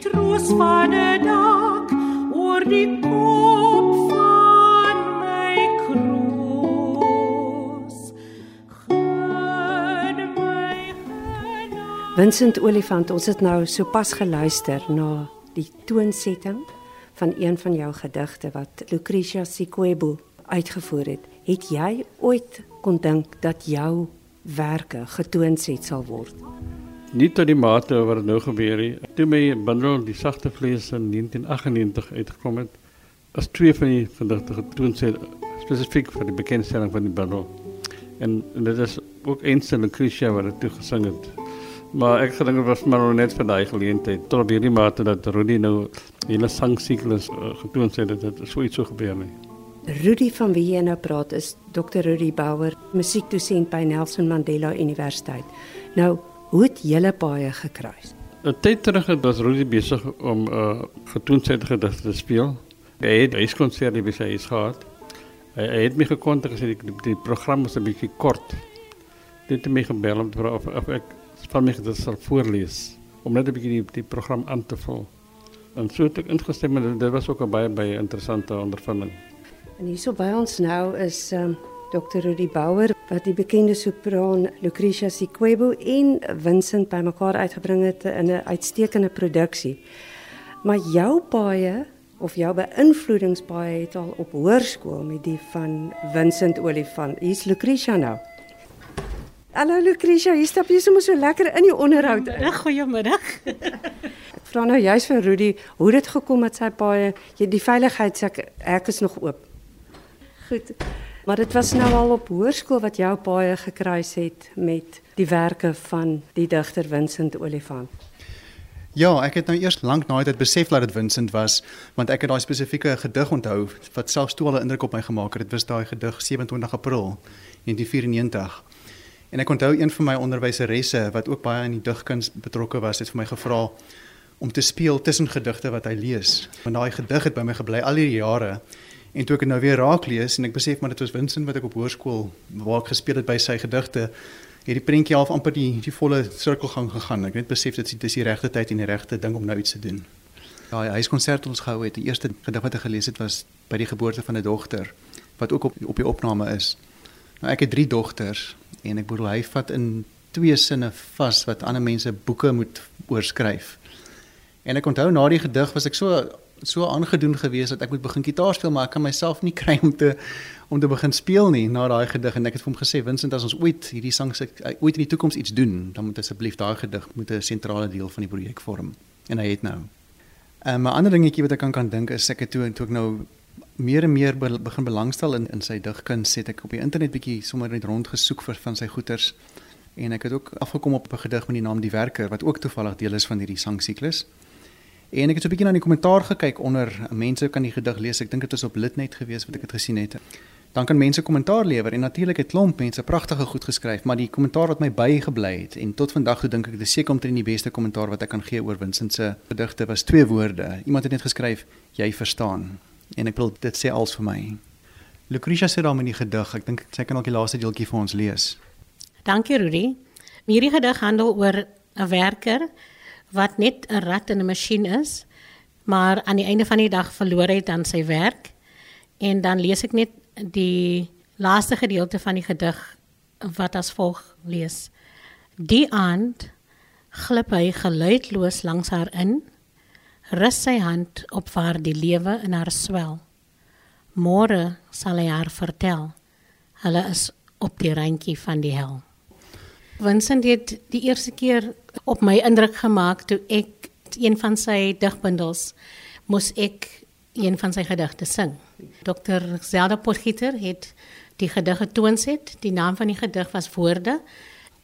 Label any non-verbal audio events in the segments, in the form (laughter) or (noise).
troos van 'n dak oor die kop van my kroos. Gun my genade. Vincent Olifant, ons het nou sopas geluister na die toonsetting van een van jou gedigte wat Lucretia Sikwebo uitgevoer het. Het jy ooit kon dink dat jou werke getoonset sal word? Nie tot die mate wat nou gebeur het. Toe my bundel die sagte vlees in 1998 uitgekom het, as twee van die gedigte getoonset spesifiek vir die bekendstelling van die bundel. En, en dit is ook eens in Lucretia wat dit toe gesing het. Maar ek gedink dit was maar net vir daai geleentheid tot op hierdie mate dat Rudy nou hele sangsiklus uh, getoon het dat dit so iets so gebeur nie. Rudy van wie jy nou praat is Dr Rudy Bauer, musiekdosent by Nelson Mandela Universiteit. Nou, hoe het julle baie gekruis? 'n Tyd terug het was Rudy besig om 'n uh, getoonset gedigte te speel. Hy het hy skonsert by sy huis gehad. Hy, hy het my gekontak gesê die, die program was 'n bietjie kort. Dit het my gebel om te vra of, of ek van my dit sal voorlees om net 'n bietjie die, die program aan te vul. En so het ek ingestem en dit was ook 'n baie baie interessante ondervinding. En hierso by ons nou is um, Dr. Rudy Bauer wat die bekende sopraan Lucretia Sikwebo en Vincent bymekaar uitgebring het in 'n uitstekende produksie. Maar jou baie of jou beïnvloedingsbaie het al op hoërskool met die van Vincent Olifant. Hier's Lucretia nou. Hallo Lucretia, hier stap jy sommer so lekker in die onderhoud. Goeiemiddag. Ek vra nou juist vir Rudy, hoe dit gekom het sy paai, jy die veiligheid sê ek is nog oop. Goed. Maar dit was nou al op hoërskool wat jou paai gekruis het met die werke van die digter Vincent Olifant. Ja, ek het nou eers lank na dit besef dat dit Vincent was, want ek het daai spesifieke gedig onthou wat selfs toe al 'n indruk op my gemaak het. Dit was daai gedig 27 April 1994. En ek onthou een van my onderwyseresse wat ook baie in die digkuns betrokke was, het vir my gevra om te speel tussen gedigte wat hy lees. Want daai gedig het by my gebly al hierdie jare. En toe ek dit nou weer raak lees en ek besef maar dit was Vincent wat ek op hoërskool waar ek gespeel het by sy gedigte, het die prentjie half amper die die volle sirkelgang gegaan. Ek net besef dit is die regte tyd en die regte ding om nou iets te doen. Ja, hy huiskonsert ons gehou het. Die eerste gedig wat ek gelees het was by die geboorte van 'n dogter wat ook op op die opname is. Nou ek het drie dogters en ek bedoel hy vat in twee sinne vas wat ander mense boeke moet oorskryf. En ek onthou na die gedig was ek so so aangedoen geweest dat ek moet begin gitaar speel maar ek kan myself nie (laughs) kry om te om te begin speel nie na daai gedig en ek het vir hom gesê Vincent as ons ooit hierdie sang se ooit in die toekoms iets doen dan moet asseblief daai gedig moet 'n sentrale deel van die projek vorm en hy het nou. Ehm, 'n ander dingetjie wat ek kan kan dink is ek het toe toe ek nou meer en meer be begin belangstel in in sy digkuns het ek op die internet bietjie sommer net rondgesoek vir van sy goeters en ek het ook afgekom op 'n gedig met die naam Die Werker wat ook toevallig deel is van hierdie sangsiklus. En ek het so 'n bietjie na die kommentaar gekyk onder mense kan die gedig lees. Ek dink dit is op Litnet gewees wat ek dit gesien het. Dan kan mense kommentaar lewer en natuurlik het klomp mense pragtige goed geskryf, maar die kommentaar wat my bygebly het en tot vandag toe dink ek dis seker omtrent die beste kommentaar wat ek kan gee oor Vincent se gedigte was twee woorde. Iemand het net geskryf jy verstaan en ek wil dit sê als vir my. Lucretia sê daarin die gedig, ek dink sy kan ook die laaste deeltjie vir ons lees. Dankie Rudy. Hierdie gedig handel oor 'n werker wat net 'n rat in 'n masjien is, maar aan die einde van die dag verloor het aan sy werk. En dan lees ek net die laaste gedeelte van die gedig wat as volg lees. Die aand glip hy geluidloos langs haar in rus sy hand op waar die lewe in haar swel. Môre sal hy haar vertel. Hulle is op die randjie van die hel. Vincent het die eerste keer op my indruk gemaak toe ek een van sy digbundels moes ek een van sy gedigte sing. Dr. Zelda Potgieter het die gedig getoonset. Die naam van die gedig was Woorde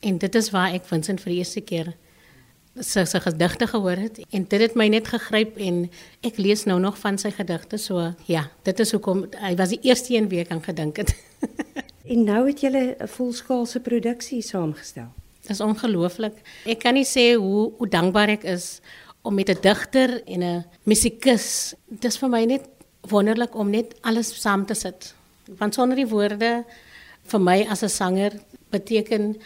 en dit is waar ek Vincent vir die eerste keer sy sy gedigte gehoor het en dit het my net gegryp en ek lees nou nog van sy gedigte so ja dit is hoekom hy was die eerste een wie ek aan gedink het (laughs) en nou het jy 'n volskaalse produksie saamgestel. Dit is ongelooflik ek kan nie sê hoe hoe dankbaar ek is om met 'n digter en 'n musikus dit is vir my net wonderlik om net alles saam te sit want sonder die woorde vir my as 'n sanger beteken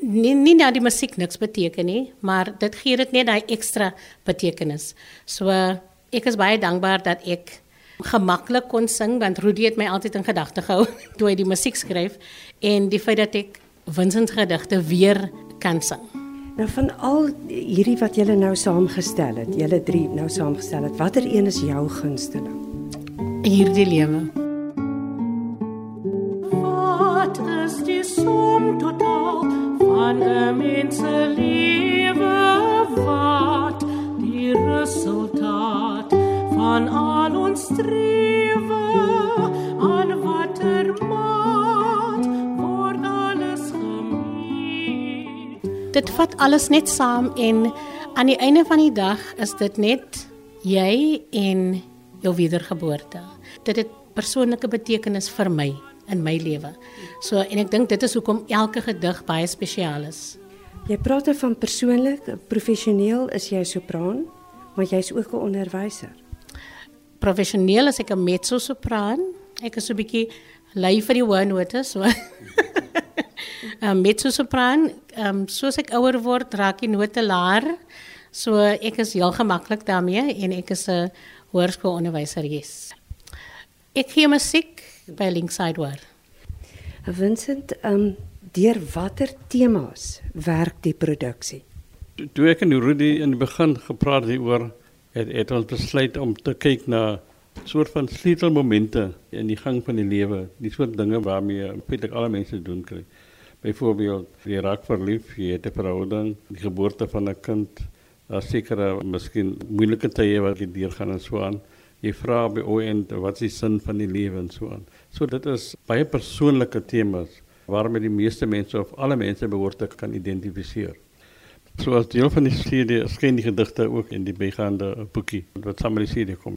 nie nie dat die musiek niks beteken nie, maar dit gee dit net daai ekstra betekenis. So ek is baie dankbaar dat ek gemaklik kon sing want Rudy het my altyd in gedagte gehou (laughs) toe hy die musiek skryf en die feit dat ek Vincent gedigte weer kan sing. Nou van al hierdie wat julle nou saamgestel het, julle drie nou saamgestel het, watter een is jou gunsteling? Hierdie lewe. Wat is die som totaal van 'n mens se lewe? Wat die resultaat van al strewe? Aan watter maat word alles gemeet? Dit vat alles net saam en aan die einde van die dag is dit net jy en jou wedergeboorte. Dit het persoonlike betekenis vir my in my lewe. So en ek dink dit is hoekom elke gedig baie spesiaal is. Jy praat nou van persoonlik, professioneel is jy sopraan, maar jy's ook 'n onderwyser. Professioneel is ek 'n mezzo-sopraan. Ek is so 'n bietjie lui vir die hoë note, so (laughs) 'n mezzo-sopraan. Ehm um, soos ek ouer word, raak die note laer. So ek is heel gemaklik daarmee en ek is 'n hoërskoolonderwyser, yes. Ek gee musiek by Linkside War. Vincent, ehm um, deur watter temas werk die produksie? Toe ek en Rudy in die begin gepraat het oor het, het ons besluit om te kyk na soort van sleutelmomente in die gang van die lewe, die soort dinge waarmee feitelik alle mense doen kry. Byvoorbeeld, jy raak verlief, jy het 'n verhouding, die geboorte van 'n kind, daar sekere miskien moeilike tye wat jy deurgaan en so aan. Jy vra by oend wat is die sin van die lewe en so aan. So dit is baie persoonlike temas waarmee die meeste mense of alle mense behoort te kan identifiseer. So as deel van die serie skyn die gedigte ook in die bygaande boekie wat saam met die serie kom.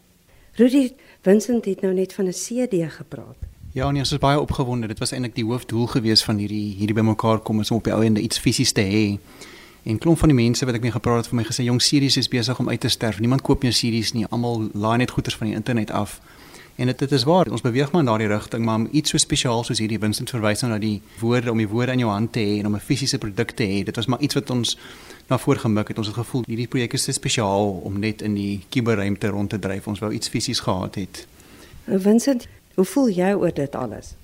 Rudy, Vincent het nou net van 'n CD gepraat. Ja, nee, ons is baie opgewonde. Dit was eintlik die hoofdoel gewees van hierdie hierdie bymekaar kom is om op die ou ende iets fisies te hê. En klomp van die mense wat ek mee gepraat het vir my gesê jong series is besig om uit te sterf. Niemand koop meer series nie. Almal laai net goeders van die internet af. En dit dit is waar. Ons beweeg maar in daardie rigting, maar om iets so spesiaal soos hierdie Vincent verwys nou na die woorde om die woorde in jou hand te hê en om 'n fisiese produk te hê. Dit was maar iets wat ons na voor gemik het. Ons het gevoel hierdie projek is te spesiaal om net in die kuberruimte rond te dryf. Ons wou iets fisies gehad het. Vincent, hoe voel jy oor dit alles?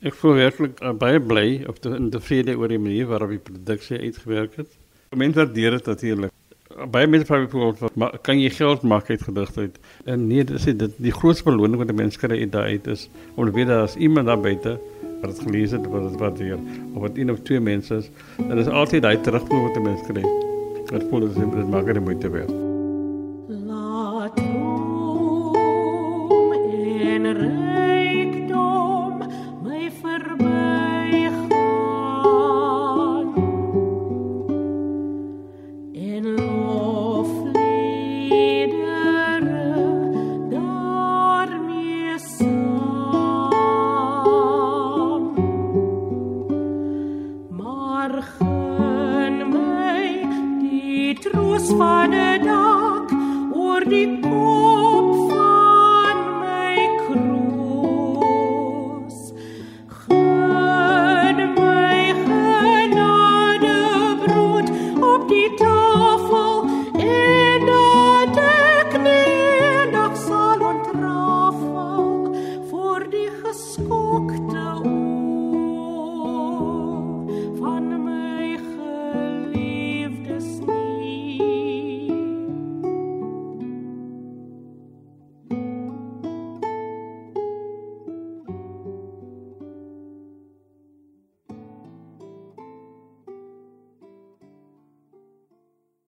Ek voel werklik uh, baie bly of te, en tevrede oor die manier waarop die produksie uitgewerk het. Mense waardeer dit natuurlik. Baie mense vra byvoorbeeld wat kan jy geld maak uit gedigte uit? En nee, dit is dit die grootste beloning wat 'n mens kry uit daai is om te weet dat as iemand daar buite wat dit gelees het wat dit waardeer of wat een of twee mense is, dan is altyd daai terugvoer wat 'n mens kry. Wat voel dit is dit maak dit moeite werd.